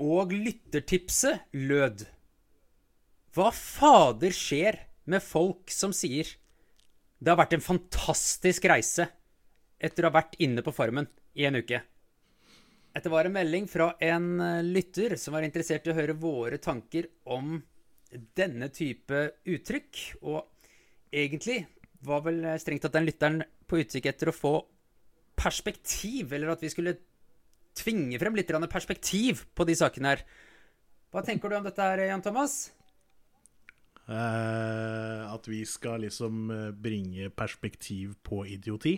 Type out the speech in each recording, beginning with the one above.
Og lyttertipset lød Hva fader skjer med folk som sier det har vært en fantastisk reise etter å ha vært inne på Farmen i en uke? Dette var en melding fra en eh, lytter som var interessert i å høre våre tanker om denne type uttrykk. Og egentlig var vel strengt tatt den lytteren på utkikk etter å få perspektiv, eller at vi skulle tvinge frem litt perspektiv på de sakene her. Hva tenker du om dette her, Jan Thomas? Eh, at vi skal liksom eh, bringe perspektiv på idioti.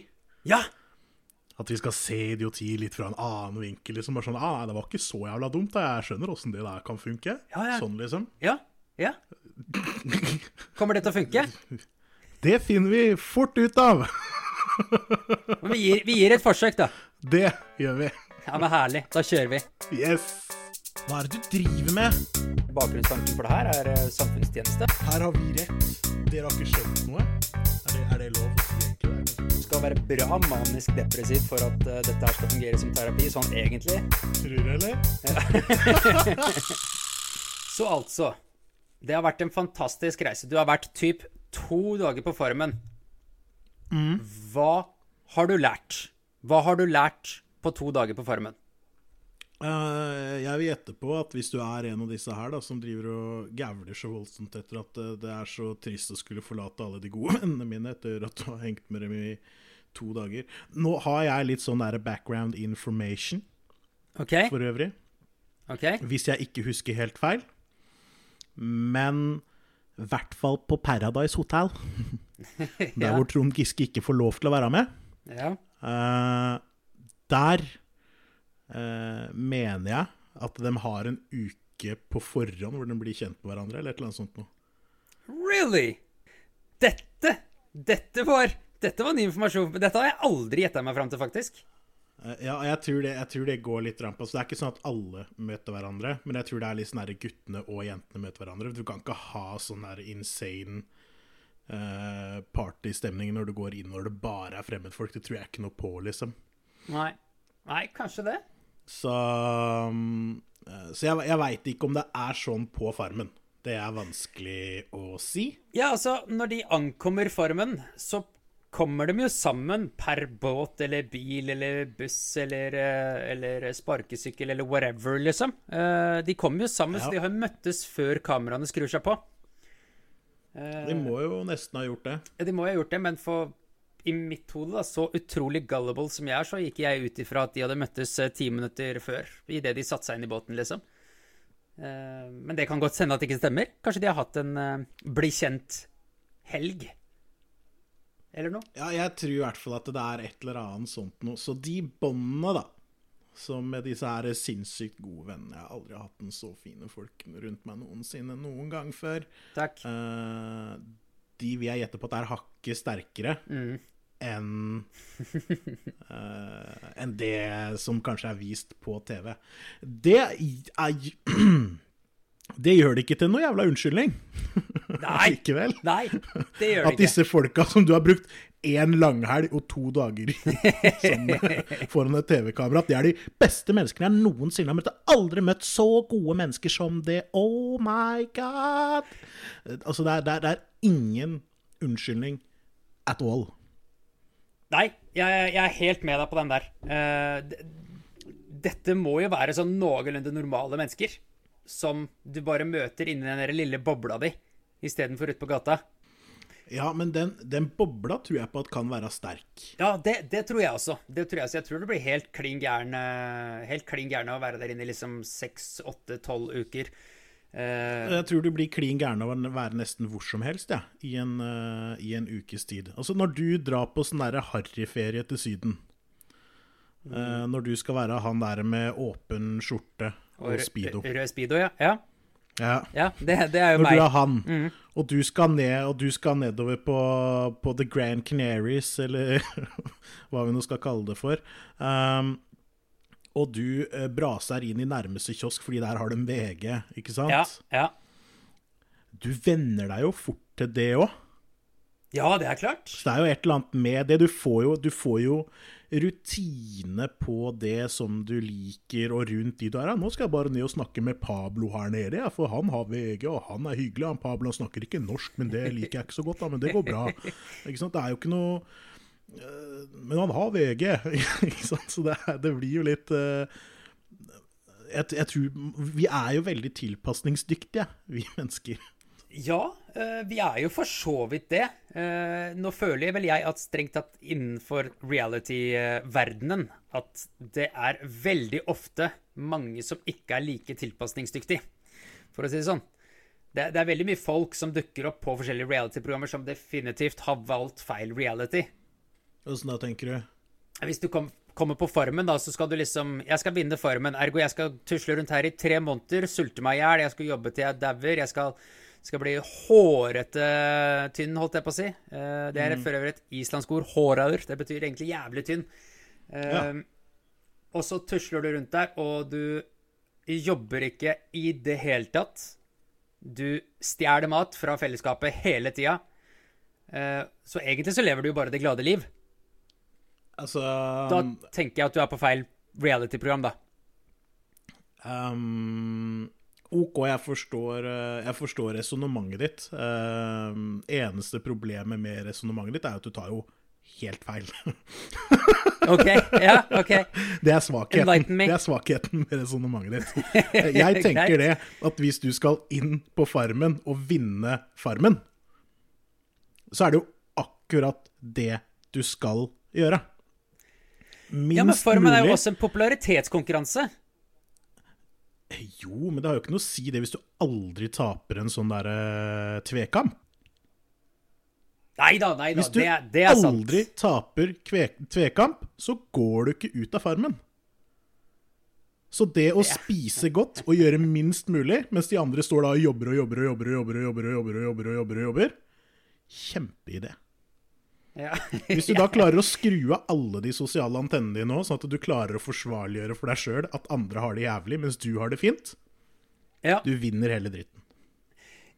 Ja! At vi skal se idioti litt fra en annen vinkel. liksom bare sånn, ah, Det var ikke så jævla dumt. da, Jeg skjønner åssen det der kan funke. Ja, ja. Sånn, liksom. Ja. Ja. Kommer det til å funke? Det finner vi fort ut av! Men vi gir, vi gir et forsøk, da. Det gjør vi. Ja, men Herlig. Da kjører vi. Yes. Hva er det du driver med? Bakgrunnstanken for det her er eh, samfunnstjeneste. Her har vi rett. Dere har ikke skjønt noe. Er det, er det lov? Egentlig, Du skal være bra manisk depressiv for at eh, dette her skal fungere som terapi, sånn egentlig. Tror du, eller? Så altså Det har vært en fantastisk reise. Du har vært typ to dager på Farmen. Hva har du lært? Hva har du lært på to dager på Farmen? Eh, jeg vil gjette på at hvis du er en av disse her da, som driver og gævler så voldsomt etter at eh, det er så trist å skulle forlate alle de gode vennene mine etter at du har hengt med dem i to dager Nå har jeg litt sånn der background information okay. for øvrig, Okay. hvis jeg ikke husker helt feil. Men i hvert fall på Paradise Hotel, der Ja. hvor Trond Giske ikke får lov til å være med. Ja. Eh, der eh, mener jeg at de har en uke på forhånd hvor de blir kjent med hverandre, eller et eller annet sånt noe. Really? Dette Dette var Dette var ny informasjon. Dette har jeg aldri gjetta meg fram til, faktisk. Eh, ja, jeg tror, det, jeg tror det går litt ramp. Altså, det er ikke sånn at alle møter hverandre, men jeg tror det er litt sånn guttene og jentene møter hverandre. Du kan ikke ha sånn der insane uh, partystemning når du går inn når det bare er fremmedfolk. Det tror jeg ikke noe på, liksom. Nei. Nei, kanskje det. Så, um, eh, så jeg, jeg veit ikke om det er sånn på Farmen. Det er vanskelig å si. Ja, altså, når de ankommer Farmen, så kommer de jo sammen per båt eller bil eller buss eller, eh, eller sparkesykkel eller whatever, liksom. Eh, De kommer jo sammen, Ja. så de har møttes før kameraene skrur seg på. De må jo nesten ha gjort det. De må jo ha gjort det, men for i mitt hode, da, så utrolig gullible som jeg er, så gikk jeg ut ifra at de hadde møttes eh, ti minutter før, idet de satte seg inn i båten, liksom. Eh, Men det kan godt hende at det ikke stemmer. Kanskje de har hatt en eh, bli kjent-helg. Eller noe. Ja, jeg tror i hvert fall at det er et eller annet sånt noe. Så de båndene, da, som med disse her sinnssykt gode vennene Jeg har aldri hatt en så fine folk rundt meg noensinne noen gang før. Takk. Uh, de vil jeg gjette på at er hakket sterkere Mm. Enn uh, en det som kanskje er vist på TV. Det er Det gjør det ikke til noe jævla unnskyldning. Nei. Likevel. Nei, det gjør det At disse folka som du har brukt én langhelg og to dager foran et TV-kamera, at de er de beste menneskene jeg noensinne har møtt. Jeg har aldri møtt så gode mennesker som det. Oh my god! Altså, det er, det er, det er ingen unnskyldning at all. Nei, jeg, jeg er helt med deg på den der. Uh, dette må jo være sånn noenlunde normale mennesker. Som du bare møter inni den lille bobla di, istedenfor ute på gata. Ja, men den, den bobla tror jeg på at kan være sterk. Ja, det, det tror jeg også. Det tror jeg, så jeg tror det blir helt klin gæren eh, Helt klin gæren å være der inne i liksom seks, åtte, tolv uker. Eh, Jeg tror du blir klin gæren av å være nesten hvor som helst ja, i, en, uh, i en ukes tid. Altså Når du drar på sånn harryferie til Syden eh, Når du skal være han der med åpen skjorte og, og speedo Rød speedo, ja. Ja, ja. ja det, det er jo Når meg. du er han, og, du skal ned, og du skal nedover på, på The Grand Canaries, eller hva vi nå skal kalle det for um, Og du eh, braser inn i nærmeste kiosk, fordi der har de VG, ikke sant? Ja, ja. Du venner deg jo fort til det òg. ja, det er klart. Så det er jo et eller annet med det. Du får jo, du får jo rutine på det som du liker, og rundt de du er. Ja, nå skal jeg bare ned og snakke med Pablo her nede, ja, for han har VG, og han er hyggelig. Han Pablo han snakker ikke norsk, men det liker jeg ikke så godt, da, men det går bra. Det er jo ikke noe Men han har VG, ikke sant? så det, det blir jo litt øh, jeg, jeg tror Vi er jo veldig tilpasningsdyktige, vi mennesker. Ja, eh, vi er jo for så vidt det. Eh, Nå føler vel jeg at strengt tatt innenfor reality-verdenen at det er veldig ofte mange som ikke er like tilpasningsdyktige, for å si det sånn. Det, det er veldig mye folk som dukker opp på forskjellige reality-programmer som definitivt har valgt feil reality. Åssen da, tenker du? Hvis du kom, kommer på Farmen, da, så skal du liksom Jeg skal vinne Farmen, ergo jeg skal tusle rundt her i tre måneder, sulte meg i hjel, jeg skal jobbe til jeg dauer, jeg skal, skal bli hårete tynn, holdt jeg på å si. Eh, det er for øvrig et islandsk ord. Håraur. Det betyr egentlig jævlig tynn. Eh, Ja. Og så tusler du rundt der, og du jobber ikke i det hele tatt. Du stjeler mat fra fellesskapet hele tida. Eh, så egentlig så lever du jo bare det glade liv. Altså Da tenker jeg at du er på feil reality-program, da. Um, OK, jeg forstår, eh, jeg forstår resonnementet ditt. Um, eneste problemet med resonnementet ditt er at du tar jo helt feil. OK? Ja, OK. Det er svakheten, det er svakheten med resonnementet ditt. Jeg tenker det at hvis du skal inn på Farmen og vinne Farmen, så er det jo akkurat det du skal gjøre. Minst Ja, men Farmen er jo også en popularitetskonkurranse. Jo, men det har jo ikke noe å si det hvis du aldri taper en sånn derre tvekamp. Nei da, nei da. Hvis du Det, er- det er sant. aldri taper tvekamp, så går du ikke ut av farmen. Så det å spise godt og gjøre minst mulig, mens de andre står da og jobber og jobber og jobber og jobber og jobber og jobber og jobber, og jobber, og jobber Kjempeidé. Ja. Hvis du da klarer å skru av alle de sosiale antennene dine nå, sånn at du klarer å forsvarliggjøre for deg sjøl at andre har det jævlig, mens du har det fint, ja. du vinner hele dritten.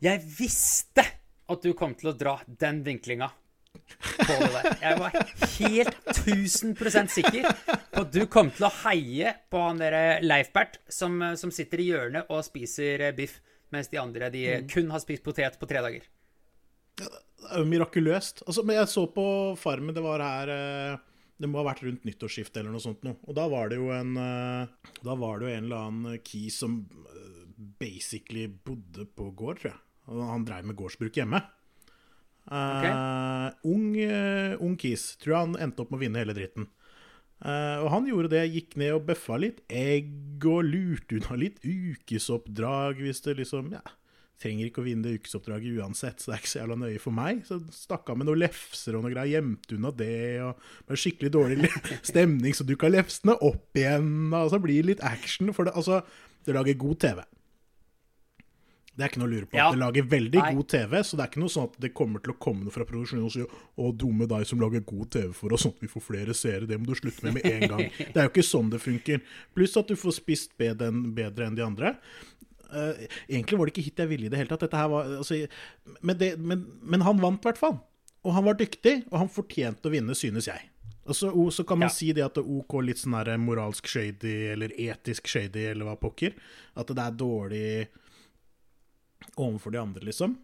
Jeg visste at du kom til å dra den vinklinga på det der. Jeg var helt 1000% sikker på at du kom til å heie på han der Leifbert som, som sitter i hjørnet og spiser biff, mens de andre de kun har spist potet på tre dager. Det er jo mirakuløst. Altså, men jeg så på Farmen, det var her eh, Det må ha vært rundt nyttårsskiftet eller noe sånt noe. Og da var det jo en eh, Da var det jo en eller annen key som eh, basically bodde på gård, tror jeg. Han dreiv med gårdsbruk hjemme. Eh, ung, uh, ung kis. Tror jeg han endte opp med å vinne hele dritten. Uh, og han gjorde det, gikk ned og bøffa litt egg og lurte unna litt ukesoppdrag hvis det liksom Ja, trenger ikke å vinne det ukesoppdraget uansett, så det er ikke så jævla nøye for meg. Så stakk av med noen lefser og noe greier, gjemte unna det, og med skikkelig dårlig stemning, så dukka lefsene opp igjen, og så blir det litt action. For det, altså, det lager god TV. Det er ikke noe å lure på. Ja. Det lager veldig Nei. god TV, så det er ikke noe sånn at det kommer til å komme noe fra produksjonen og si 'Å, dumme deg som lager god TV for oss, sånn at vi får flere seere'. Det må du slutte med med en gang. Det er jo ikke sånn det funker. Pluss at du får spist bedre enn, bedre enn de andre. Eh, egentlig var det ikke hit jeg ville i det hele tatt. Dette her var, altså, men, det, men, men han vant i hvert fall. Og han var dyktig, og han fortjente å vinne, synes jeg. Og så, kan man Ja. si det at det er OK litt sånn der moralsk shady, eller etisk shady, eller hva pokker. At det er dårlig overfor de andre, liksom.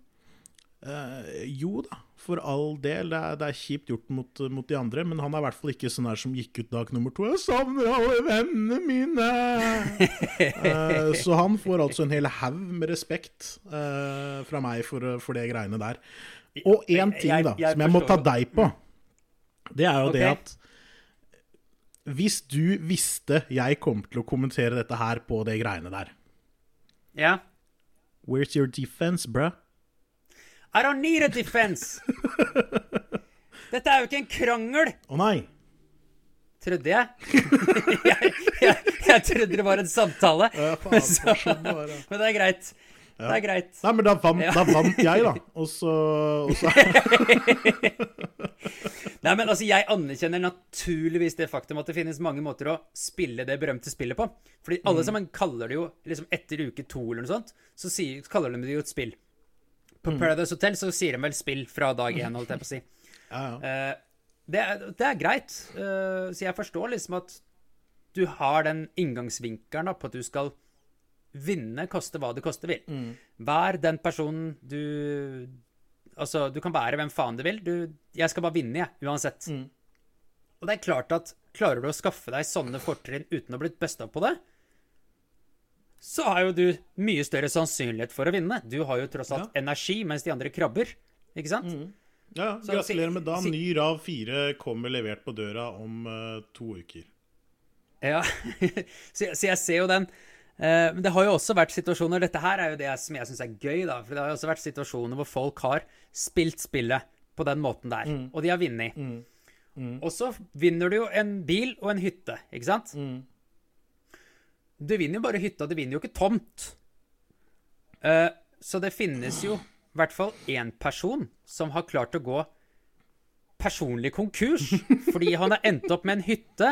Uh, jo da, for all del. Det er, det er kjipt gjort mot, mot de andre, men han er i hvert fall ikke sånn her som gikk ut dag nummer to. 'Jeg savner alle vennene mine!' uh, så han får altså en hel haug med respekt uh, fra meg for, for det greiene der. Og én ting, Jeg- da, jeg som jeg må ta deg på, det er jo det at hvis du visste jeg kom til å kommentere dette her på det greiene der Ja. Where's your defense, bruh? I don't need a defense! Dette er jo ikke en krangel, Å nei! trodde jeg. jeg, jeg. Jeg trodde det var en samtale. Ja, faen, Men så-. Men det er greit. Det er greit. Nei, men da vant, Ja. da vant jeg, da. Og så, og så Nei, men altså, Jeg anerkjenner naturligvis det faktum at det finnes mange måter å spille det berømte spillet på. Fordi alle sammen kaller det jo liksom etter uke to eller noe sånt, så, sier, kaller de det jo et spill. På Paradise Hotel så sier de vel spill fra dag én, holdt jeg på å si. Ja, ja. Eh, Det, er- det er greit. Eh, så jeg forstår liksom at du har den inngangsvinkelen på at du skal vinne, koste hva det koste vil. Vær den personen du Altså, du kan være hvem faen du vil. Du, jeg skal bare vinne, jeg, uansett. Og det er klart at klarer du å skaffe deg sånne fortrinn uten å bli busta på det, så har jo du mye større sannsynlighet for å vinne. Du har jo tross alt energi, mens de andre krabber. Ikke sant? Ja, Så Gratulerer med dagen. Ny RAV 4 kommer levert på døra om uh, to uker. Ja, så, jeg- så jeg ser jo den. Uh, Men det har jo også vært situasjoner Dette her er jo det som jeg syns er gøy, da. For det har jo også vært situasjoner hvor folk har spilt spillet på den måten der, og de har vunnet. Og så vinner du jo en bil og en hytte, ikke sant? Du vinner jo bare hytta, du vinner jo ikke tomt. Uh, så det finnes jo i hvert fall én person som har klart å gå personlig konkurs fordi han har endt opp med en hytte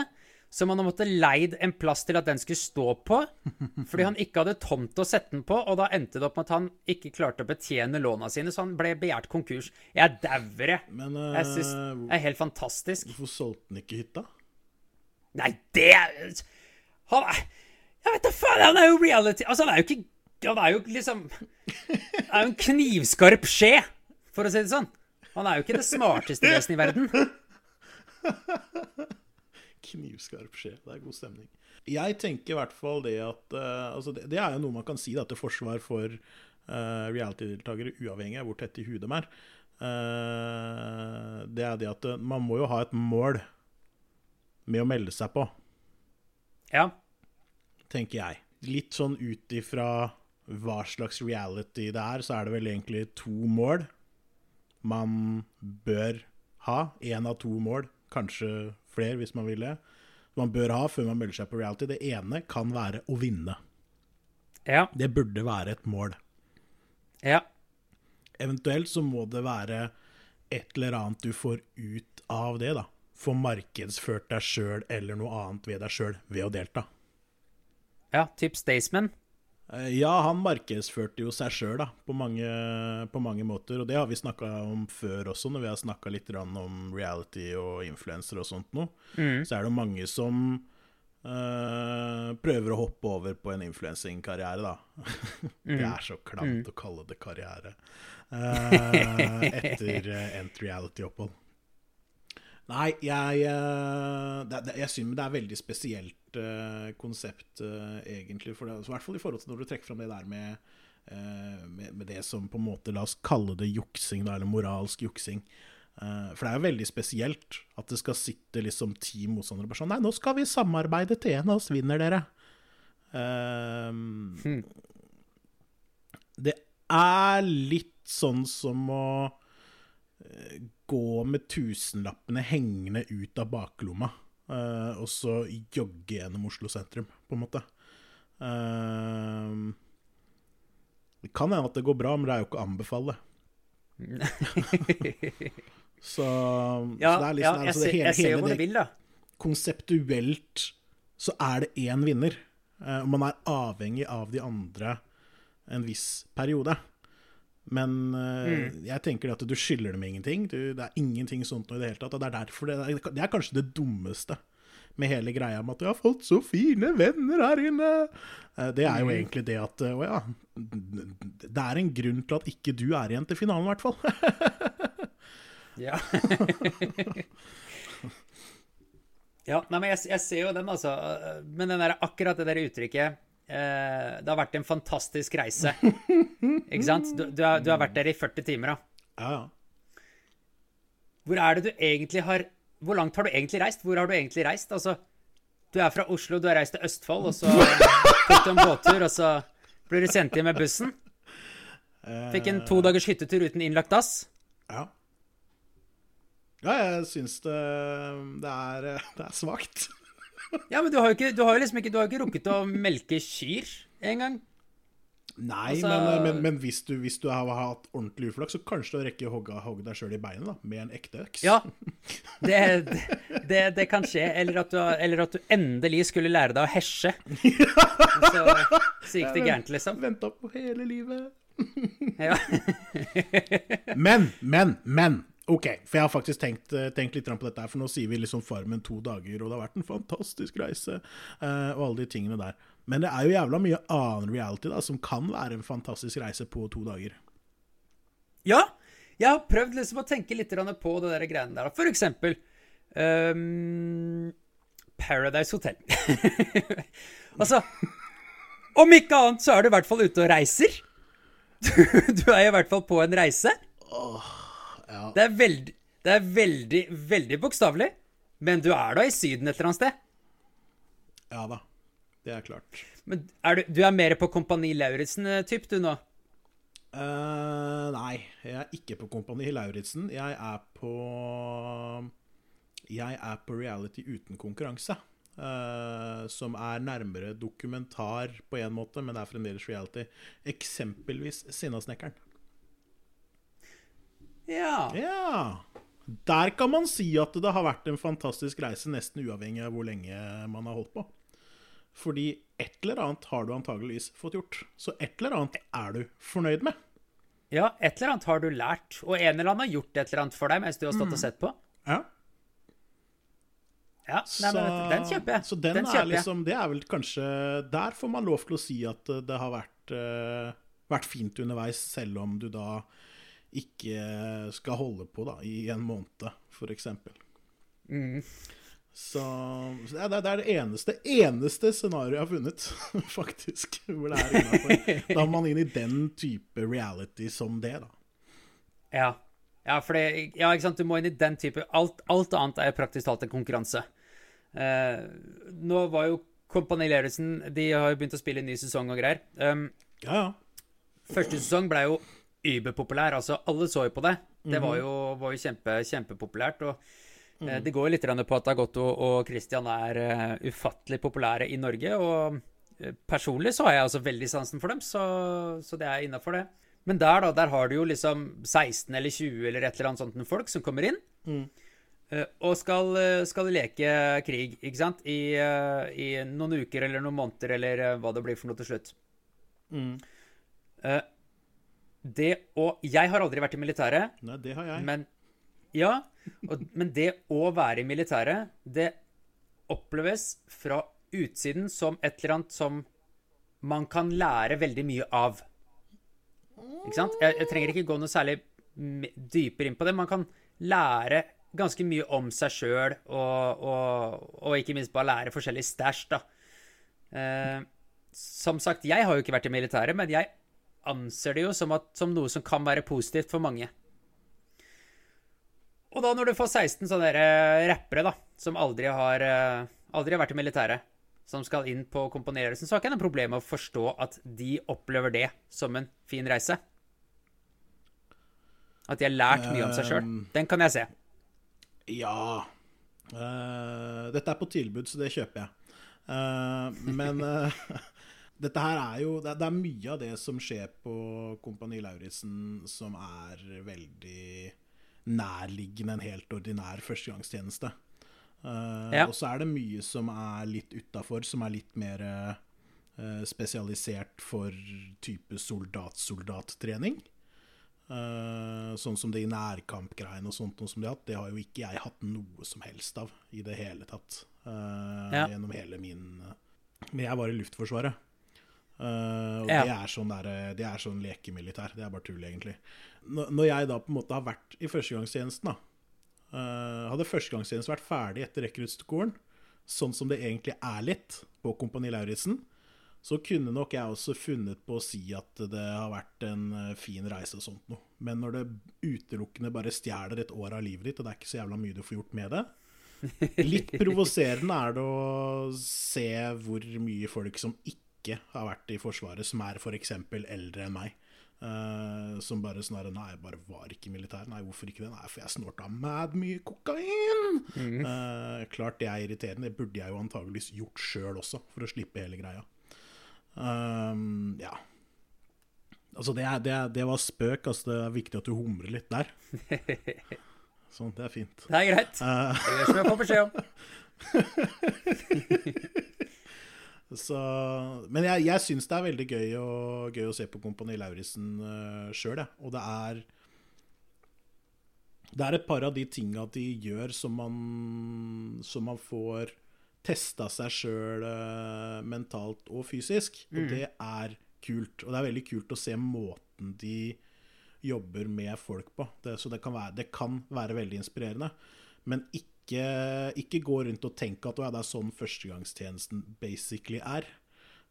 som han har måttet leid en plass til at den skulle stå på, fordi han ikke hadde tomt å sette den på, og da endte det opp med at han ikke klarte å betjene låna sine, så han ble begjært konkurs. Jeg dauer, jeg. Men eh, Jeg syns det er helt fantastisk. hvorfor solgte han ikke hytta? Nei, det Han er Jeg vet da faen, han er jo reality Altså, han er jo ikke Han er jo liksom Han er jo en knivskarp skje, for å si det sånn. Han er jo ikke det smarteste vesenet i verden. Knivskarp skje. Det er god stemning. Jeg tenker i hvert fall det at uh, altså det, det er jo noe man kan si da, til forsvar for uh, reality-deltakere, uavhengig av hvor tett i huet de er. Uh, det er det at man må jo ha et mål med å melde seg på, Ja. Tenker jeg. Litt sånn ut ifra hva slags reality det er, så er det vel egentlig to mål man bør ha. Én av to mål, kanskje flere hvis man vil det. Man bør ha før man melder seg på reality. Det ene kan være å vinne. Ja. Det burde være et mål. Ja. Eventuelt så må det være et eller annet du får ut av det, da. Få markedsført deg sjøl eller noe annet ved deg sjøl ved å delta. Ja, typ Staysman. Eh, Ja, han markedsførte jo seg sjøl på, mange- på mange måter, og det har vi snakka om før også, når vi har snakka litt om reality og influensere og sånt noe. Så er det mange som øh, prøver å hoppe over på en influensingkarriere, da. det er så klamt å kalle det karriere. uh, etter endt reality-opphold. Nei, jeg det, det, Jeg synes det er veldig spesielt konsept, eh, egentlig. For det, I hvert fall i forhold til når du trekker fram det der med, eh, med, med det som på en måte La oss kalle det juksing, da, eller moralsk juksing. Eh, for det er jo veldig spesielt at det skal sitte liksom ti motstandere bare sånn Nei, nå skal vi samarbeide til en av oss vinner, dere. Eh, Det er litt sånn som å eh, gå med tusenlappene hengende ut av baklomma, eh, og så jogge gjennom Oslo sentrum, på en måte. Eh, det kan hende at det går bra, men det er jo ikke å anbefale. så, Ja, så det er liksom ja sånn jeg, altså, det hele, jeg ser jo hvor du vil, da. konseptuelt så er det én vinner. Eh, Og man er avhengig av de andre en viss periode. Men mm. jeg tenker at du skylder dem ingenting. Du, det er ingenting sånt noe i det hele tatt. Og det er derfor det er, det er kanskje det dummeste med hele greia med at 'jeg har fått så fine venner her inne'. Eh, Det er jo egentlig det at Å ja. Det er en grunn til at ikke du er igjen til finalen, i hvert fall. Ja. ja, nei, men jeg, jeg ser jo den, altså. Men den der, akkurat det der uttrykket eh, Det har vært en fantastisk reise. Ikke sant? Du, du, har, du har vært der i 40 timer, da. Ja. Hvor er det du egentlig har Hvor langt har du egentlig reist? Hvor har du egentlig reist? Altså, du er fra Oslo, du har reist til Østfold, og så tok du en båttur, og så blir du sendt hjem med bussen. Fikk en to dagers hyttetur uten innlagt dass. Ja. Ja, jeg syns det, det er, det er svakt. Ja, men du har jo ikke, du har liksom ikke, du har ikke rukket å melke kyr engang. Nei, Altså- men, men, men hvis, du, hvis du har hatt ordentlig uflaks, så kanskje du rekker å hogge, hogge deg sjøl i beinet da, med en ekte øks. Ja, det, det, det kan skje. Eller at, du, eller at du endelig skulle lære deg å hesje. Så, så gikk det gærent, liksom. Venta på hele livet. Ja. Men, men, men. OK, for jeg har faktisk tenkt, eh, tenkt litt på dette her, for nå sier vi liksom Farmen to dager, og det har vært en fantastisk reise, uh, og alle de tingene der. Men det er jo jævla mye annen reality da, som kan være en fantastisk reise på to dager. Ja, jeg har prøvd liksom å tenke litt på det der greiene der. For eksempel um, Paradise Hotel. altså Om ikke annet så er du i hvert fall ute og reiser. Du, du er i hvert fall på en reise. Oh, ja. Det er veldig, det er veldig, veldig bokstavelig. Men du er da i Syden et eller annet sted. Ja da. Det er klart. Men er du, du, er mer på Kompani Lauritzen-typ, du nå? Uh, nei, jeg er ikke på Kompani Lauritzen. Jeg er på Jeg er på reality uten konkurranse. Uh, som er nærmere dokumentar på en måte, men det er fremdeles reality. Eksempelvis Sinnasnekkeren. Ja. ja. Der kan man si at det har vært en fantastisk reise, nesten uavhengig av hvor lenge man har holdt på. Fordi et eller annet har du antageligvis fått gjort. Så et eller annet er du fornøyd med. Ja, et eller annet har du lært. Og en eller annen har gjort et eller annet for deg mens du har stått og mm. sett på. Ja. Ja, nei, men Den kjøper jeg. Så den, den er liksom, det er vel kanskje Der får man lov til å si at det har vært, uh, vært fint underveis, selv om du da ikke skal holde på da, i en måned, f.eks. Mm. Så, så det, er, det, er, det eneste eneste scenarioet jeg har funnet, faktisk. Hvor det er innafor. Da er man inn i den type reality som det, da. Ja. Ja, for det, ja, ikke sant? du må inn i den type alt, alt annet er praktisk talt en konkurranse. Eh, nå var jo Kompani Lauritzen De har jo begynt å spille en ny sesong og greier. Um, ja, ja. Første sesong ble jo überpopulær. Altså, alle så jo på det. Det var mhm. jo, var jo kjempe, kjempepopulært. og Mm. Det går jo litt på at Dagotto og Christian er uh, ufattelig populære i Norge. Og uh, personlig så har jeg altså veldig sansen for dem, så, så det er innafor det. Men der, da, der har du jo liksom 16 eller 20 eller et eller annet sånt folk som kommer inn. Mm. Uh, og skal, skal, leke krig, ikke sant? I, I, noen uker eller noen måneder eller hva det blir for noe til slutt. Mm. Det å Jeg har aldri vært i militæret. Nei, det har jeg. Men ja, og, men det å være i militæret, det oppleves fra utsiden som et eller annet som man kan lære veldig mye av. Ikke sant? Jeg, jeg trenger ikke gå noe særlig dypere inn på det. Man kan lære ganske mye om seg sjøl, og, og, og, ikke minst bare lære forskjellig stæsj, da. Eh, som sagt, jeg har jo ikke vært i militæret, men jeg anser det jo som, at, som noe som kan være positivt for mange. Og da når du får 16 sånne uh, rappere da, som aldri har, uh, aldri har vært i militæret, som skal inn på komponerelsen, så har ikke jeg noe problem med å forstå at de opplever det som en fin reise. At de har lært mye om seg sjøl. Um, Den kan jeg se. Ja uh, Dette er på tilbud, så det kjøper jeg. men dette her er jo det, er mye av det som skjer på Kompani Lauritzen, som er veldig nærliggende en helt ordinær førstegangstjeneste. Uh, ja. Og så er det mye som er litt utafor, som er litt mer uh, spesialisert for type soldat-soldat-trening. Uh, sånn som det i nærkampgreiene og sånt noe som de har hatt, det har jo ikke jeg hatt noe som helst av i det hele tatt. Ja. Gjennom hele min Men jeg var i Luftforsvaret. Uh, og ja. det, er sånn der, det er sånn lekemilitær. Det er bare tull, egentlig. Når jeg da på en måte har vært i førstegangstjenesten, da uh, Hadde førstegangstjenesten vært ferdig etter rekruttskolen, sånn som det egentlig er litt på Kompani Lauritzen, så kunne nok jeg også funnet på å si at det har vært en fin reise og sånt noe. Men når det utelukkende bare stjeler et år av livet ditt, og det er ikke så jævla mye du får gjort med det Litt provoserende er det å se hvor mye folk som ikke ikke har vært i Forsvaret, som er f.eks. eldre enn meg. Uh, som bare sånn Nei, jeg bare var ikke i militæret. Nei, hvorfor ikke det? Nei, for jeg snorta mad mye kokain! Mm. Uh, klart det er irriterende. Det burde jeg jo antageligvis gjort sjøl også, for å slippe hele greia. Um, ja. Altså, det, er, det, er, det, var spøk. Altså, det er viktig at du humrer litt der. Sånn, det er fint. Det er greit. Uh, er gjør som jeg får beskjed om. Så, men jeg, jeg syns det er veldig gøy, og, gøy å se på Kompani Lauritzen uh, sjøl, jeg. Og det er Det er et par av de tinga de gjør som man, som man får testa seg sjøl uh, mentalt og fysisk. Og det er kult. Og det er veldig kult å se måten de jobber med folk på. Det, så det kan, være, det kan være veldig inspirerende. Men ikke, ikke gå rundt og tenke at det er sånn førstegangstjenesten basically er.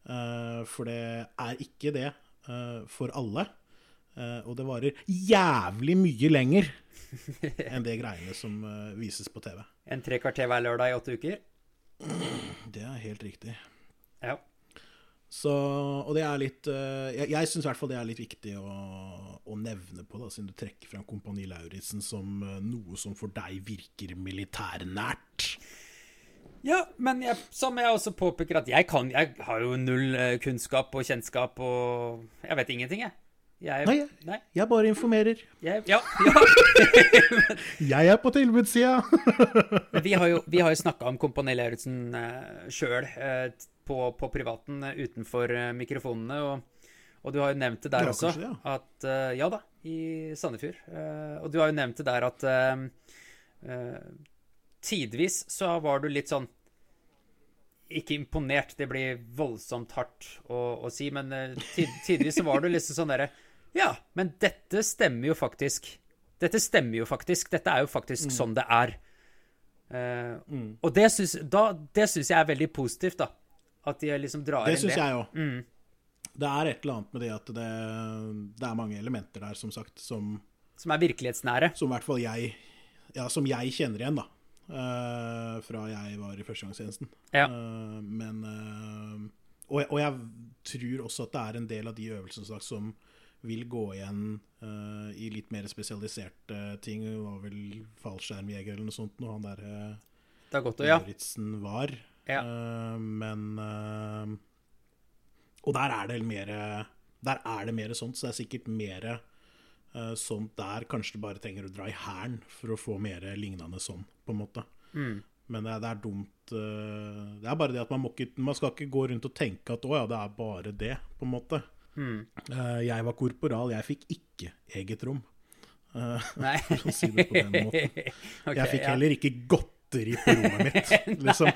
Eh, for det er ikke det eh, for alle. Eh, og det varer jævlig mye lenger enn det greiene som vises på TV. En tre kvarter hver lørdag i åtte uker. Det er helt riktig. Ja. Så, og det er litt eh, Jeg, jeg syns i hvert fall det er litt viktig å, å nevne på, da, siden du trekker fram Kompani Lauritzen som eh, noe som for deg virker militærnært. Ja, men jeg, som jeg også påpeker at jeg kan Jeg har jo null eh, kunnskap og kjennskap og Jeg vet ingenting, jeg. jeg Nei, jeg- nei Jeg bare informerer. jeg, ja, ja. Jeg er på tilbudssida! Vi har jo, vi har jo snakka om Kompani Lauritzen uh, sjøl på, på privaten eh, utenfor eh, mikrofonene. Og, og du har jo nevnt det der Ja, også. kanskje ja. At, eh, ja da, i Sandefjord. Og du har jo nevnt det der at tidvis så var du litt sånn ikke imponert, det blir voldsomt hardt å, å si, men tid, tidvis så var du liksom sånn derre Ja, men dette stemmer jo faktisk. Dette stemmer jo faktisk. Dette er jo faktisk sånn det er. Og det syns, da, det syns jeg er veldig positivt, da. At de liksom drar Det inn synes det. jeg òg. Det er et eller annet med det at det, det er mange elementer der, som sagt, som, Som er virkelighetsnære. som i hvert fall jeg Ja, som jeg kjenner igjen, da. Uh, fra jeg var i førstegangstjenesten. Ja. Uh, men uh, og, og jeg tror også at det er en del av de øvelsene som sagt, som vil gå igjen i litt mer spesialiserte ting. Det var vel fallskjermjeger eller noe sånt når han der uh, Det å Ja. Var. Ja. Uh, men uh, Og der er det mer Der er det mer sånt, så det er sikkert mer uh, sånt der. Kanskje du bare trenger å dra i hæren for å få mer lignende sånn, på en måte. Mm. Men det er, det er dumt eh, Det er bare det at man, må ikke, man skal ikke gå rundt og tenke at å ja, det er bare det, på en måte. Mm. Eh, jeg var korporal, jeg fikk ikke eget rom. Eh. For å si det på den måten. okay, Jeg fikk ja. heller ikke godteri på rommet mitt, liksom.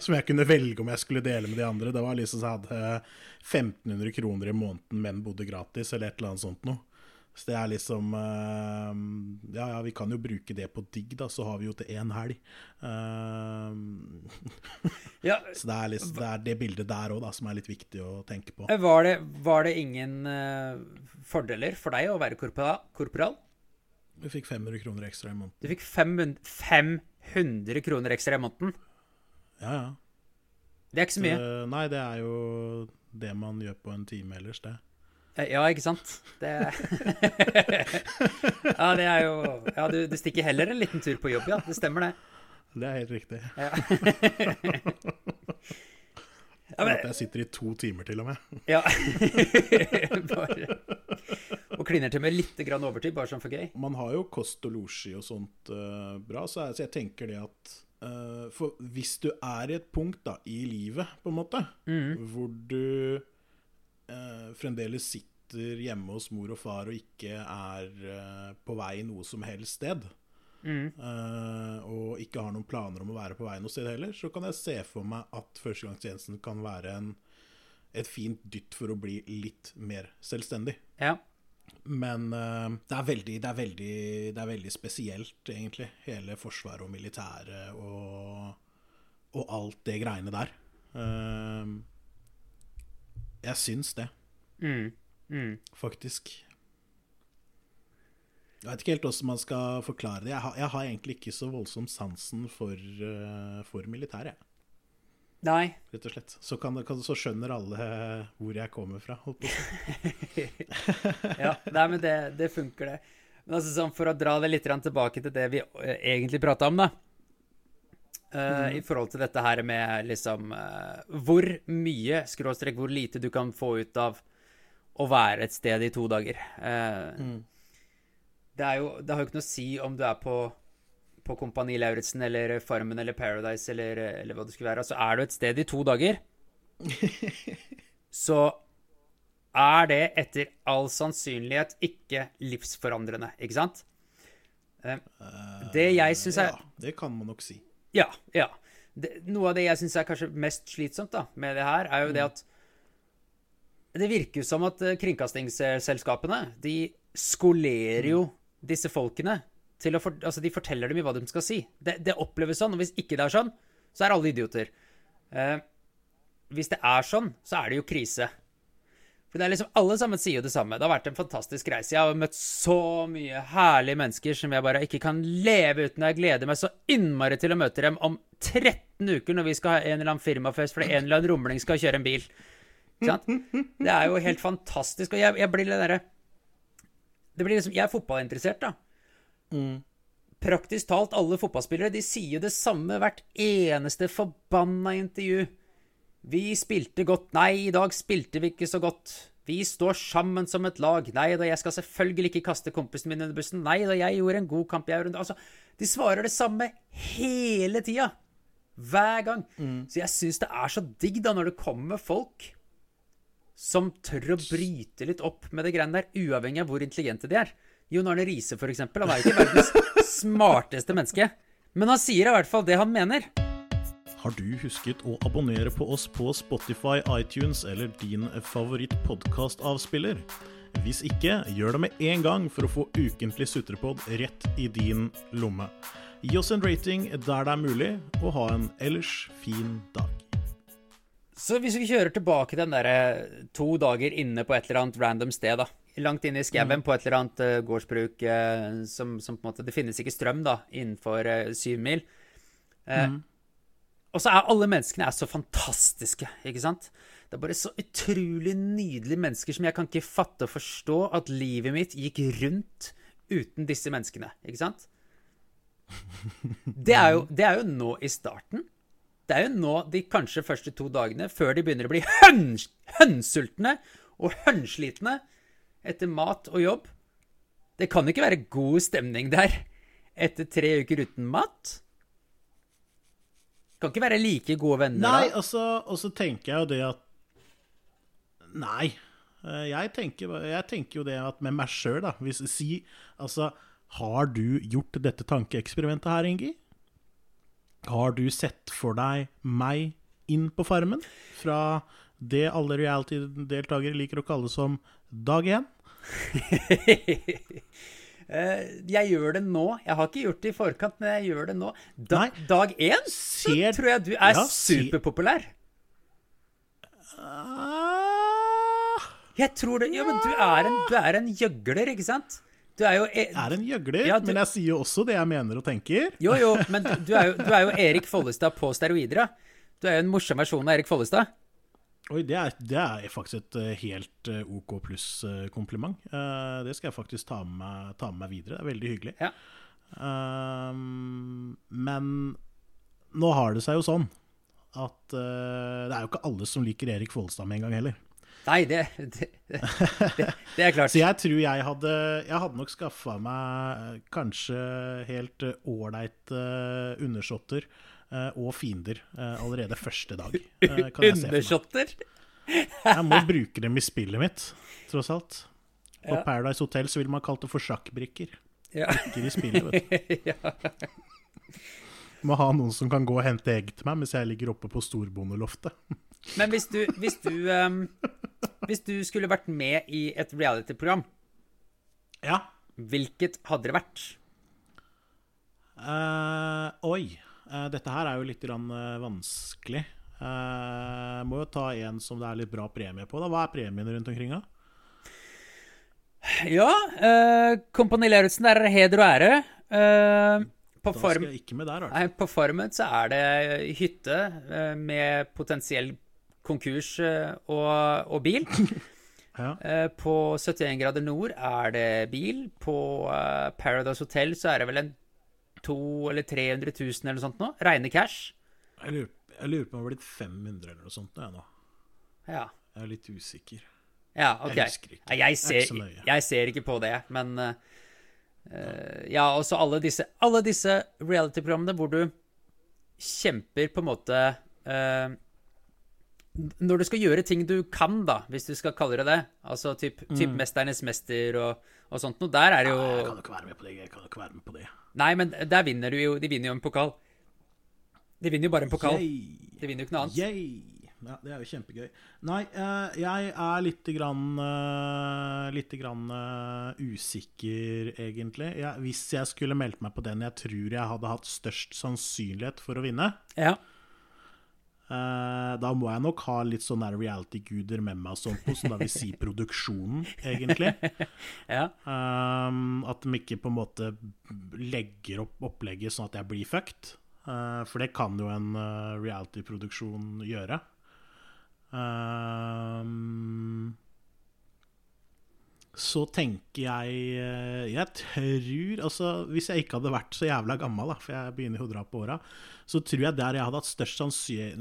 Som jeg kunne velge om jeg skulle dele med de andre. Det var liksom så jeg hadde 1500 kroner i måneden, men bodde gratis, eller et eller annet sånt noe. Så det er liksom uh, Ja, ja, vi kan jo bruke det på digg, da, så har vi jo til én helg. Uh, Ja, så det er, liksom, det er det bildet der òg, som er litt viktig å tenke på. var, det, var det ingen uh, fordeler for deg å være korporal? korporal? Vi fikk 500 kroner ekstra i måneden. Du fikk 500, 500 kroner ekstra i måneden. Ja, ja. Det er ikke så mye. Eh, nei, det er jo det man gjør på en time ellers, det. Eh, Ja, ikke sant? Det Ja, det er jo Ja, du, du stikker heller en liten tur på jobb, ja. Det stemmer, det. Det er helt riktig. Ja. ja, At jeg sitter i to timer til og med. ja. bare, og kliner til med litt grann overtid, bare sånn for gøy. Man har jo kost og losji og sånt uh, bra, så jeg, så jeg tenker det at uh, For hvis du er i et punkt da, i livet, på en måte, hvor du uh, fremdeles sitter hjemme hos mor og far og ikke er på vei noe som helst sted, eh, og ikke har noen planer om å være på vei noe sted heller, så kan jeg se for meg at førstegangstjenesten kan være en, et fint dytt for å bli litt mer selvstendig. Ja. Men eh, det, er veldig, det, er veldig, det er veldig spesielt, egentlig. Hele Forsvaret og militæret og, og alt det greiene der. Eh, jeg syns det, Mm. Mm. faktisk. Jeg vet ikke helt hvordan man skal forklare det. Jeg har, jeg har egentlig ikke så voldsom sansen for, eh, for militæret. Nei. Rett og slett. Så, kan, kan, så skjønner alle hvor jeg kommer fra. Holdt på. Ja, nei, men det, det funker, det. Men altså, sånn, for å dra det litt tilbake til det vi eh, egentlig prata om, da. Eh, I forhold til dette her med liksom uh, Hvor mye, skråstrek hvor lite, du kan få ut av å være et sted i to dager. Eh, Det er jo Det har jo ikke noe å si om du er på på Kompani Lauritzen eller Farmen eller Paradise eller, eller hva det skulle være. Altså, er du et sted i to dager, så er det etter all sannsynlighet ikke livsforandrende, ikke sant? Eh, det jeg syns er Ja, det kan man nok si. Ja. ja. Det, noe av det jeg syns er kanskje mest slitsomt da, med det her, er jo det at Det virker jo som at eh, kringkastingsselskapene de skolerer jo disse folkene til å for, Altså, de forteller dem i hva de skal si. Det, det oppleves sånn, og hvis ikke det er sånn, så er alle idioter. Eh, hvis det er sånn, så er det jo krise. For det er liksom, Alle sammen sier jo det samme. Det har vært en fantastisk reise. Jeg har møtt så mye herlige mennesker som jeg bare ikke kan leve uten. Jeg gleder meg så innmari til å møte dem om 13 uker når vi skal ha en eller annen firmafest fordi en eller annen rumling skal kjøre en bil. Ikke sant? Det er jo helt fantastisk. Og jeg, jeg blir litt derre Det blir liksom Jeg er fotballinteressert, da. Praktisk talt alle fotballspillere de sier jo det samme hvert eneste forbanna intervju. Vi spilte godt. Nei, i dag spilte vi ikke så godt. Vi står sammen som et lag. Nei da, jeg skal selvfølgelig ikke kaste kompisen min under bussen. Nei da, jeg gjorde en god kamp. Jeg gjorde. Altså, de svarer det samme hele tida. Hver gang. Så jeg syns det er så digg da når det kommer folk som tør å bryte litt opp med det greiene der, uavhengig av hvor intelligente de er. Jon Arne Riise, for eksempel, han er jo ikke verdens smarteste menneske. Men han sier i hvert fall det han mener. Har du husket å abonnere på oss på Spotify, iTunes eller din favoritt-podkastavspiller? Hvis ikke, gjør det med en gang for å få ukentlig sutrepod rett i din lomme. Gi oss en rating der det er mulig, og ha en ellers fin dag. Så hvis vi kjører tilbake den derre to dager inne på et eller annet random sted, da. Langt inne i skauen på et eller annet uh, gårdsbruk uh, som, som på en måte Det finnes ikke strøm, da, innenfor uh, syv mil. Mm. Og så er alle menneskene er så fantastiske, ikke sant? Det er bare så utrolig nydelige mennesker som jeg kan ikke fatte og forstå at livet mitt gikk rundt uten disse menneskene, ikke sant? Det er jo, det er jo nå i starten. Det er jo nå de kanskje første to dagene, før de begynner å bli høns, hønsultne og hønslitne etter mat og jobb. Det kan ikke være god stemning der etter tre uker uten mat. Kan ikke være like gode venner Nei, da. og så, og så tenker jeg jo det at Nei. Eh, Jeg tenker, jeg tenker jo det at med meg sjøl, da Hvis si Altså, har du gjort dette tankeeksperimentet her, Ingi? Har du sett for deg meg inn på Farmen? Fra det alle reality-deltakere liker å kalle som dag én? Eh, jeg gjør det nå. Jeg har ikke gjort det i forkant, men jeg gjør det nå. Da, Nei. dag én så Ser- tror jeg du er Ja, superpopulær. Ah, Jeg tror det Ja, men du er en, du er en gjøgler, ikke sant? Du er jo e er en gjøgler, Ja, du- men jeg sier jo også det jeg mener og tenker. Jo, jo, men du, du, er jo, du er jo Erik Follestad på steroider, da. Du er jo en morsom versjon av Erik Follestad. Oi, det er, det er faktisk et eh, helt eh, OK pluss-kompliment. det skal jeg faktisk ta med, meg, ta med meg videre. Det er veldig hyggelig. Ja. Um, men nå har det seg jo sånn at uh, det er jo ikke alle som liker Erik Follestad med en gang heller. Nei, det, det, det, det er klart. Så jeg tror jeg hadde Jeg hadde nok skaffa meg eh, kanskje helt eh, ålreite uh, undersåtter eh, og fiender eh, allerede første dag. eh, jeg. Undershotter. Jeg må bruke dem i spillet mitt, tross alt. På Ja. Paradise Hotel så vil man kalt det for sjakkbrikker. Ja. Brikker i spillet, vet du. Må ha noen som kan gå og hente egg til meg mens jeg ligger oppe på storbondeloftet. Men hvis du, hvis du um, Hvis du skulle vært med i et reality-program, Ja. hvilket hadde det vært? Uh, oi. Eh, dette her er jo litt grann, eh, vanskelig. Uh, må jo ta en som det er litt bra premie på. da. Hva er premien rundt omkring? da? Ja, uh, Kompani Lauritzen, der er heder og ære. Uh, på form der. Nei, på Farmen så er det hytte uh, med potensiell konkurs og, og bil. Ja. På 71 grader nord er det bil. På Paradise Hotel så er det vel en 200 eller 300 000 eller noe sånt nå. Reine cash. Jeg, lurer, jeg lurer på om det har blitt 500 eller noe sånt. nå, Jeg, nå. Ja, jeg er litt usikker. ja ok. Jeg husker ikke. Jeg er ser, jeg ser ikke på det, men uh, Ja, og så alle disse, alle disse reality-programmene hvor du kjemper på en måte uh, Når du skal gjøre ting du kan, da, hvis du skal kalle det det, altså typ, typ Mesternes mester og, og sånt noe, der er det jo Jeg kan jo ikke være med på det. Jeg kan jo ikke være med på det. Nei, men der vinner du jo De vinner jo en pokal. De vinner jo bare en pokal. Yay. De vinner jo ikke noe annet. Yay. Ja, det er jo kjempegøy. Nei, eh, jeg er lite grann eh, Lite grann eh, usikker, egentlig. Jeg, hvis jeg skulle meldt meg på den jeg tror jeg hadde hatt størst sannsynlighet for å vinne, Ja. Eh, da må jeg nok ha litt sånne reality-guder med meg, sånn på, som da vil si produksjonen, egentlig. ja. Um, at de ikke på en måte legger opp opplegget sånn at jeg blir fucked. Uh, for det kan jo en uh, reality-produksjon gjøre. Um, så tenker jeg uh, Jeg tror Altså, hvis jeg ikke hadde vært så jævla gammel, da, for jeg begynner jo å dra på åra, så tror jeg der jeg hadde hatt størst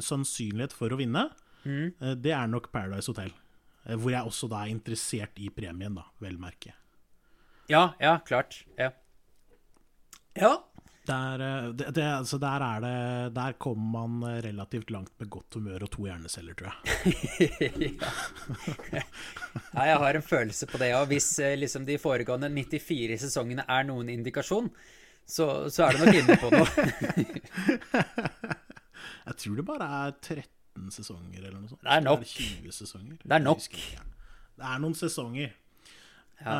sannsynlighet for å vinne, mm. det er nok Paradise Hotel. Uh, hvor jeg også da er interessert i premien, da, vel merke. Ja, ja, klart. Ja. Ja. Der, eh, det, det, altså der er det Der kommer man eh, relativt langt med godt humør og to hjerneceller, tror jeg. ja, jeg har en følelse på det. òg. hvis eh, liksom de foregående 94 sesongene er noen indikasjon, så, så er det nok inne på noe. Jeg tror det bare er 13 sesonger eller noe sånt. Det er nok. 20 sesonger. Det er nok. Det er noen sesonger. Ja.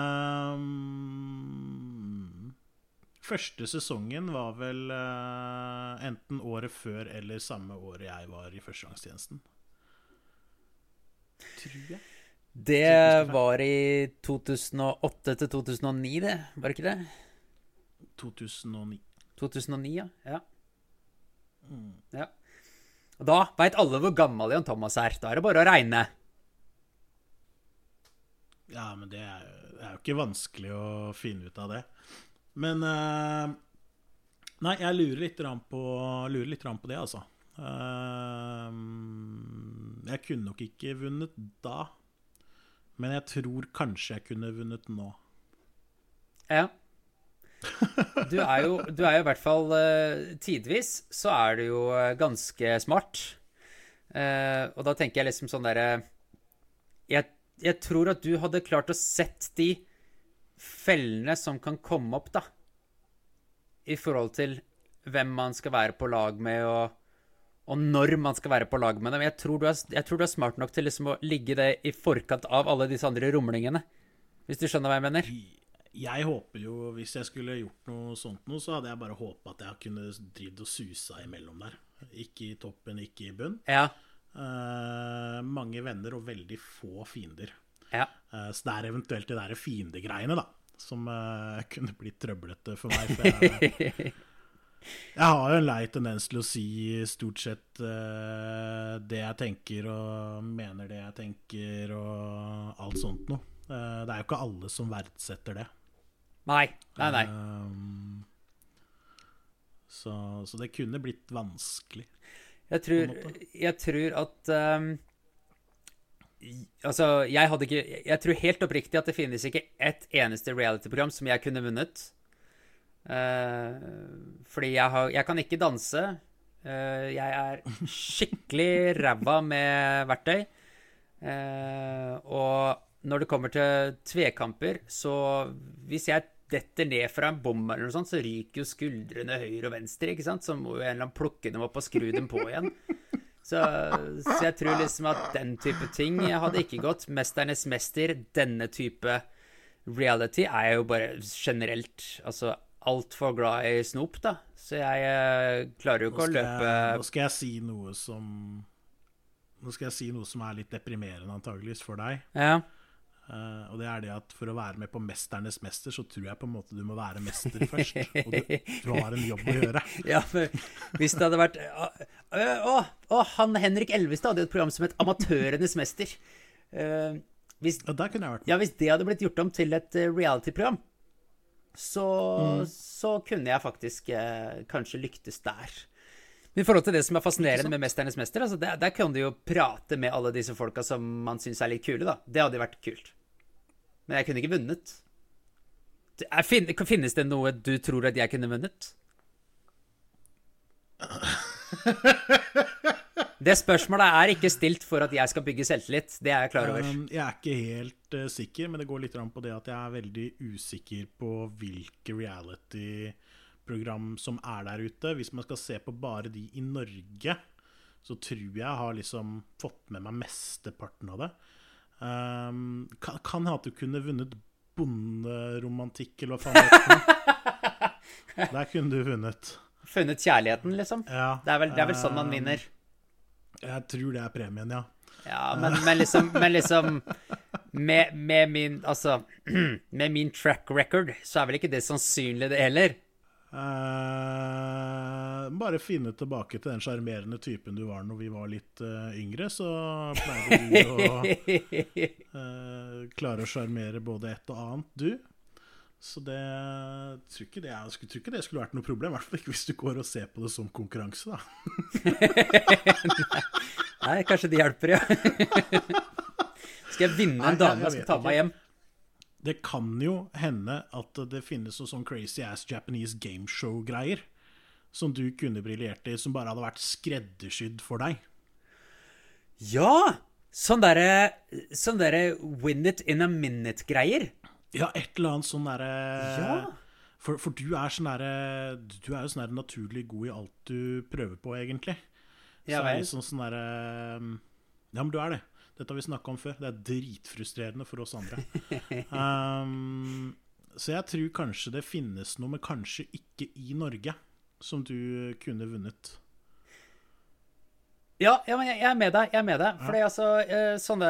Um, første sesongen var vel uh, enten året før eller samme året jeg var i førstegangstjenesten. Tror jeg. Det var i 2008 til 2009, det. Var det ikke det? 2009. 2009, ja. Ja. ja. Og da veit alle hvor gammel Jan Thomas er. Da er det bare å regne. Ja, men det er, det er jo ikke vanskelig å finne ut av det. Men eh, Nei, jeg lurer litt på, lurer litt på det, altså. Eh, jeg kunne nok ikke vunnet da. Men jeg tror kanskje jeg kunne vunnet nå. Ja. Du er jo, du er jo i hvert fall eh, Tidvis så er du jo ganske smart. Og da tenker jeg liksom sånn derre jeg, jeg tror at du hadde klart å sett de fellene som kan komme opp, da. I forhold til hvem man skal være på lag med, og, og når man skal være på lag med dem. Jeg tror, du er, tror du er smart nok til liksom å ligge det i forkant av alle disse andre rumlingene. Hvis du skjønner hva jeg mener? Jeg håper jo, hvis jeg skulle gjort noe sånt noe, så hadde jeg bare håpa at jeg kunne drive og susa imellom der. Ikke i toppen, ikke i bunn. Ja. Uh, mange venner og veldig få fiender. Ja. Eh, så det er eventuelt de der fiendegreiene, da, som uh, kunne blitt trøblete for meg. For jeg, jeg har jo en lei tendens til å si stort sett uh, det jeg tenker, og mener det jeg tenker, og alt sånt noe. Uh, det er jo ikke alle som verdsetter det. Nei. Nei, nei. Så, så det kunne blitt vanskelig. Jeg tror, jeg tror at um, Altså, jeg hadde ikke Jeg tror helt oppriktig at det finnes ikke ett eneste reality-program som jeg kunne vunnet. Uh, fordi jeg, har, jeg kan ikke danse. Uh, jeg er skikkelig ræva med verktøy. Uh, og når det kommer til tvekamper, så hvis jeg detter ned fra en bom, eller noe sånt, så ryker jo skuldrene høyre og venstre. ikke sant? Så må jo en eller annen plukke dem opp og skru dem på igjen. Så, så, jeg tror liksom at den type ting hadde ikke gått. 'Mesternes mester', denne type reality, er jeg jo bare generelt altså altfor glad i snop, da. Så jeg eh, klarer jo ikke å løpe jeg, Nå skal jeg si noe som Nå skal jeg si noe som er litt deprimerende, antageligvis, for deg. Ja. Uh, og det er det at for å være med på 'Mesternes mester', så tror jeg på en måte du må være mester først. og du, du har en jobb å gjøre. ja, men hvis det hadde vært Å, å, å han Henrik Elvestad hadde jo et program som het 'Amatørenes mester'. Uh, hvis, ja, der kunne jeg vært med. Ja, hvis det hadde blitt gjort om til et uh, reality-program, så, mm. så kunne jeg faktisk kanskje lyktes der. Men i forhold til det som er fascinerende med 'Mesternes mester', altså der, der kan du jo prate med alle disse folka som man syns er litt kule, da. Det hadde jo vært kult. Men jeg kunne ikke vunnet. Finnes det noe du tror at jeg kunne vunnet? Det spørsmålet er ikke stilt for at jeg skal bygge selvtillit. Det er jeg klar over. Um, jeg er ikke helt uh, sikker, men det går litt på det at jeg er veldig usikker på hvilke reality-program som er der ute. Hvis man skal se på bare de i Norge, så tror jeg har liksom fått med meg mesteparten av det. Um, kan, kan hende at du kunne vunnet bonderomantikk, eller hva faen det heter. Der kunne du vunnet. Funnet kjærligheten, liksom. Ja, Det er vel, det er vel sånn man um, vinner. Jeg tror det er premien, ja. Ja, men, men liksom, men liksom med, med min Altså, med min track record, så er vel ikke det sannsynlig, det heller. Eh, bare finne tilbake til den sjarmerende typen du var når vi var litt uh, yngre, så pleier du å uh, klare å sjarmere både et og annet, du. Så det tror ikke det, jeg skulle, tror ikke det skulle vært noe problem. I hvert fall ikke hvis du går og ser på det som konkurranse, da. Nei, kanskje det hjelper, ja. Skal jeg vinne en dame jeg som ta tar meg hjem? Det kan jo hende at det finnes noe sånn crazy ass Japanese gameshow-greier som du kunne briljert i, som bare hadde vært skreddersydd for deg. Ja! Sånn derre sånn der win it in a minute-greier. Ja, et eller annet sånn derre Ja. For, for du er sånn derre Du er jo sånn der naturlig god i alt du prøver på, egentlig. Så ja, vel. liksom sånn derre Ja, men du er det. Dette har vi snakka om før. Det er dritfrustrerende for oss andre. um, så jeg tror kanskje det finnes noe, men kanskje ikke i Norge, som du kunne vunnet. Ja, ja, men jeg er med deg. Jeg er med deg. Fordi altså, eh, sånne,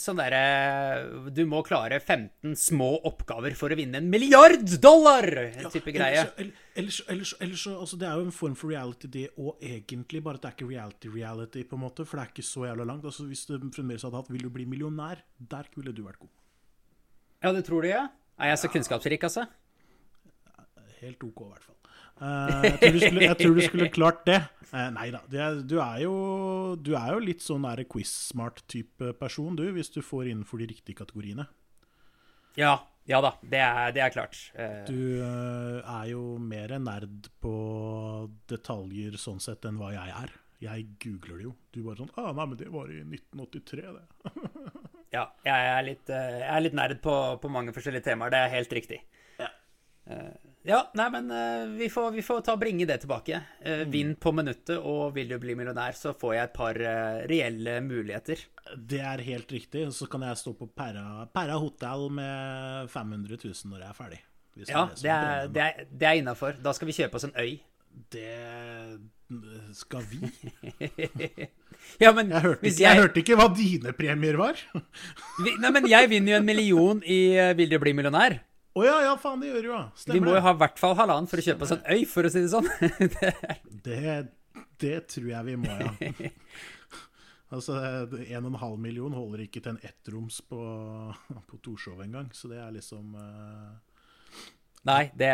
sånne derre Du må klare 15 små oppgaver for å vinne en milliard dollar! type greie. Ellers, ellers, ellers, ellers, så- altså, Det er jo en form for reality, det òg, egentlig. Bare at det er ikke reality-reality, på en måte. For det er ikke så jævla langt. Altså, Hvis du fremdeles hadde hatt 'Vil du bli millionær', der ville du vært god. Ja, det tror du, ja? Er jeg så kunnskapsrik, altså? Helt OK, i hvert fall. Eh, jeg, tror du skulle, jeg tror du skulle klart det. Uh, nei da. Du, er jo, du er jo litt sånn der quiz-smart-type person, du, hvis du får innenfor de riktige kategoriene. Ja. Ja da. Det er, det er klart. Eh, Du eh, er jo mer nerd på detaljer sånn sett enn hva jeg er. Jeg googler det jo. Du bare sånn ah, 'Nei, men det var i 1983, det'. Ja, jeg er litt, eh, jeg er litt nerd på, på mange forskjellige temaer. Det er helt riktig. Ja. Eh, ja, nei, men uh, vi, får, vi får ta bringe det tilbake. Eh, Vinn på minuttet, og vil du bli millionær, så får jeg et par uh, reelle muligheter. Det er helt riktig. Så kan jeg stå på Perra, Perra hotell med 500 000 når jeg er ferdig. Ja, det er, det er, det er innafor. Da skal vi kjøpe oss en øy. Det skal vi. Ja, men Jeg hørte, ikke, jeg jeg, hørte ikke hva dine premier var. Nei, men jeg vinner jo en million i Vil du bli millionær? Å ja, ja, faen, det gjør jo. ja. Stemmer må jo ha i hvert fall halvannen for å kjøpe oss en øy, for å si det sånn. Det Det, det tror jeg vi må, ja. altså, en og en halv million holder ikke til en ettroms på, på Torshov engang, så det er liksom uh... Nei, det,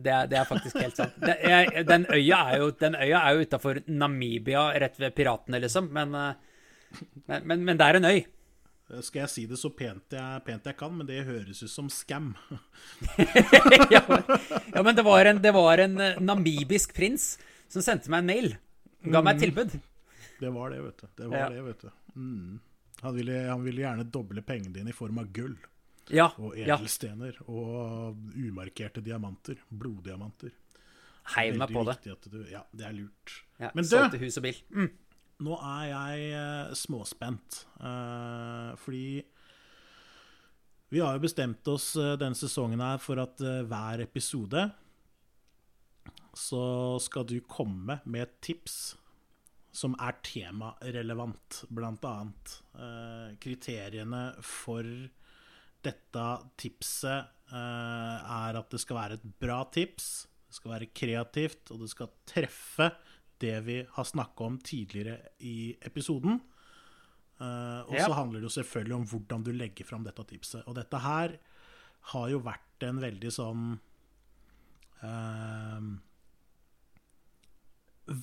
det, er, det er faktisk helt sant. Jeg, den øya er jo, den øya er jo utafor Namibia, rett ved piratene, liksom. Men, eh, men, men, men det er en øy. Skal jeg si det så pent jeg, pent jeg kan, men det høres ut som scam. ja, men, ja, men det var, en, det var en eh, namibisk prins som sendte meg en mail. Ga meg et tilbud. Det var det, vet du. Det var Ja. det, vet du. Mm. Han, ville, han ville gjerne doble pengene dine i form av gull Ja. og edelstener og umarkerte diamanter. Bloddiamanter. Heiv meg på det. du, ja, det er lurt. Ja, Men du, Solgte hus og bil. Mm. Nå er jeg eh, småspent. eh, fordi vi har jo bestemt oss eh, denne sesongen her for at hver episode så skal du komme med et tips som er temarelevant, blant annet. Kriteriene for dette tipset er at det skal være et bra tips, det skal være kreativt, og det skal treffe det vi har snakka om tidligere i episoden. Uh, og så yep. handler det jo selvfølgelig om hvordan du legger fram dette tipset. Og dette her har jo vært en veldig sånn uh,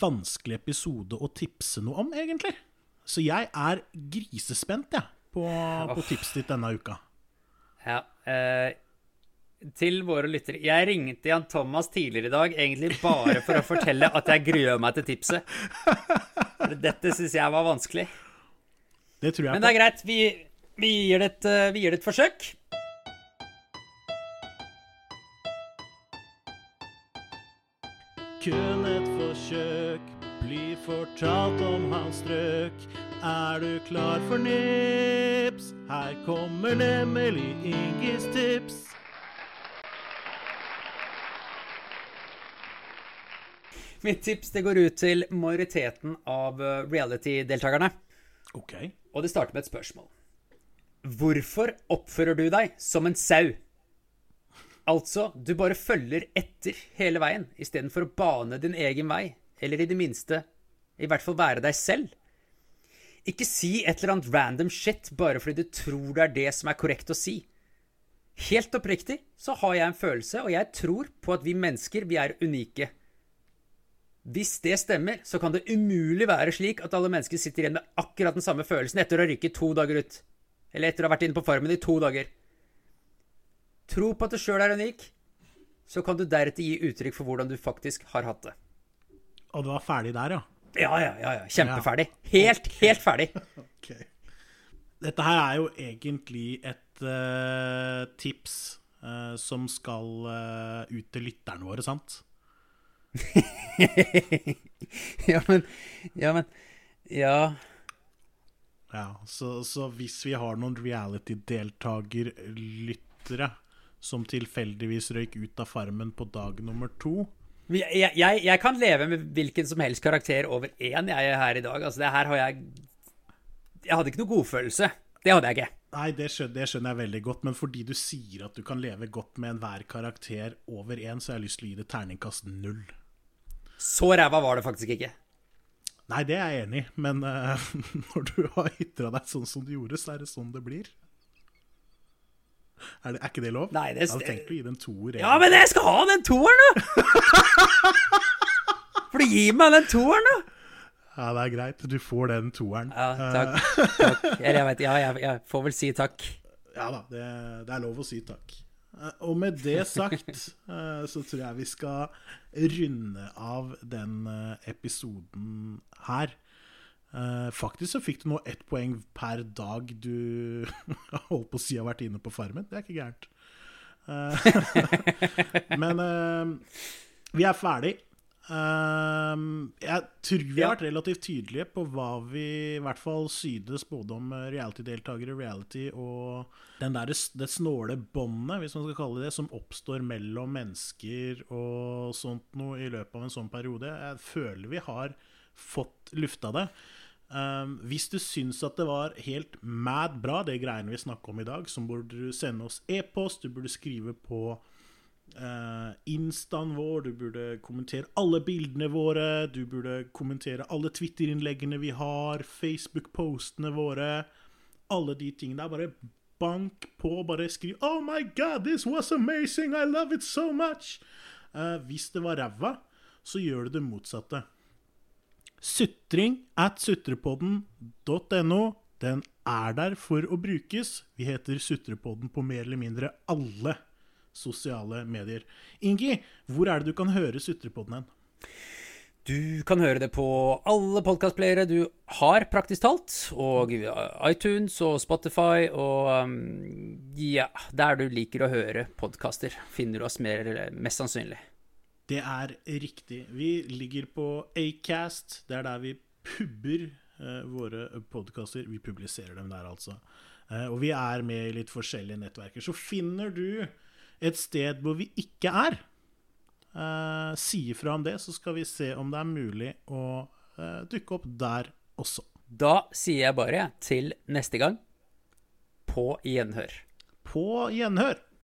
vanskelig episode å tipse noe om, egentlig. Så jeg er grisespent, jeg, på, på tipset ditt denne uka. Ja. eh, til våre lyttere. Jeg ringte Jan Thomas tidligere i dag egentlig bare for å fortelle at jeg gruer meg til tipset. Dette syns jeg var vanskelig. Det tror jeg Men det er greit. Vi, vi, gir, det et, eh, vi gir det et forsøk. Kun et forsøk blir fortalt om hans strøk. Er du klar for nips? Her kommer nemlig Ingis tips. Mitt tips det går ut til majoriteten av eh, reality-deltakerne. Ok. Og det starter med et spørsmål. Hvorfor oppfører du deg som en sau? Altså, du bare følger etter hele veien, istedenfor å bane din egen vei, eller i det minste i hvert fall være deg selv. Ikke si et eller annet random shit bare fordi du tror det er det som er korrekt å si. Helt oppriktig så har jeg en følelse, og jeg tror på at vi mennesker, vi er unike. Hvis det stemmer, så kan det umulig være slik at alle mennesker sitter igjen med akkurat den samme følelsen etter å ha rykket to dager ut. Eller etter å ha vært inne på Farmen i to dager. Tro på at du sjøl er unik, så kan du deretter gi uttrykk for hvordan du faktisk har hatt det. Og du var ferdig der, ja? Ja, ja, ja. ja. Kjempeferdig. Helt, helt ferdig. Okay. Dette her er jo egentlig et uh, tips uh, som skal uh, ut til lytterne våre, sant? ja, men Ja, men Ja. Ja, så, så hvis vi har noen reality-deltakerlyttere som tilfeldigvis røyk ut av Farmen på dag nummer to Jeg, jeg, jeg kan leve med hvilken som helst karakter over én jeg er her i dag. Altså, det her har jeg Jeg hadde ikke noe godfølelse. Det hadde jeg ikke. Nei, det skjønner, det skjønner jeg veldig godt, men fordi du sier at du kan leve godt med enhver karakter over én, så har jeg lyst til å gi det terningkast null. Så ræva var det faktisk ikke. Nei, det er jeg enig i, men uh, når du har ytra deg sånn som du gjorde, så er det sånn det blir. Er, det, er ikke det lov? Nei, det- Jeg hadde tenkt å gi den en toer. Ja, men jeg skal ha den toeren, da! For du gir meg den toeren, da! Ja, det er greit. Du får den toeren. Ja, takk. takk. Eller jeg vet Ja, jeg, jeg får vel si takk. Ja da, det, det er lov å si takk. Eh, Og med det sagt, eh, så tror jeg vi skal runde av den eh, episoden her. Faktisk så fikk du nå ett poeng per dag du holdt på å si har vært inne på Farmen. Det er ikke gærent. Men vi er ferdig. Eh, jeg tror vi har vært relativt tydelige på hva vi i hvert fall synes både om eh, reality-deltakere, reality og den der, det snåle båndet, hvis man skal kalle det det, som oppstår mellom mennesker og sånt noe i løpet av en sånn periode. Jeg føler vi har fått lufta det. Um, hvis du syns at det var helt mad bra, det greiene vi snakker om i dag, så burde du sende oss e-post. Du burde skrive på uh, instaen vår, du burde kommentere alle bildene våre, du burde kommentere alle Twitter-innleggene vi har, Facebook-postene våre. Alle de tingene. Bare bank på, bare skriv 'Oh my God, this was amazing! I love it so much!' Uh, hvis det var ræva, så gjør du det motsatte. Sutring at sutrepodden.no. Den er der for å brukes. Vi heter Sutrepodden på mer eller mindre alle sosiale medier. Ingi, hvor er det du kan høre Sutrepodden hen? Du kan høre det på alle podkastplayere du har, praktisk talt. Og iTunes og Spotify og um, ja, der du liker å høre podkaster, finner du oss mer, mest sannsynlig. Det er riktig. Vi ligger på Acast. Det er der vi pubber eh, våre podkaster. Vi publiserer dem der, altså. Eh, og vi er med i litt forskjellige nettverker. Så finner du et sted hvor vi ikke er, eh, si ifra om det, så skal vi se om det er mulig å eh, dukke opp der også. Da sier jeg bare til neste gang på gjenhør. På gjenhør.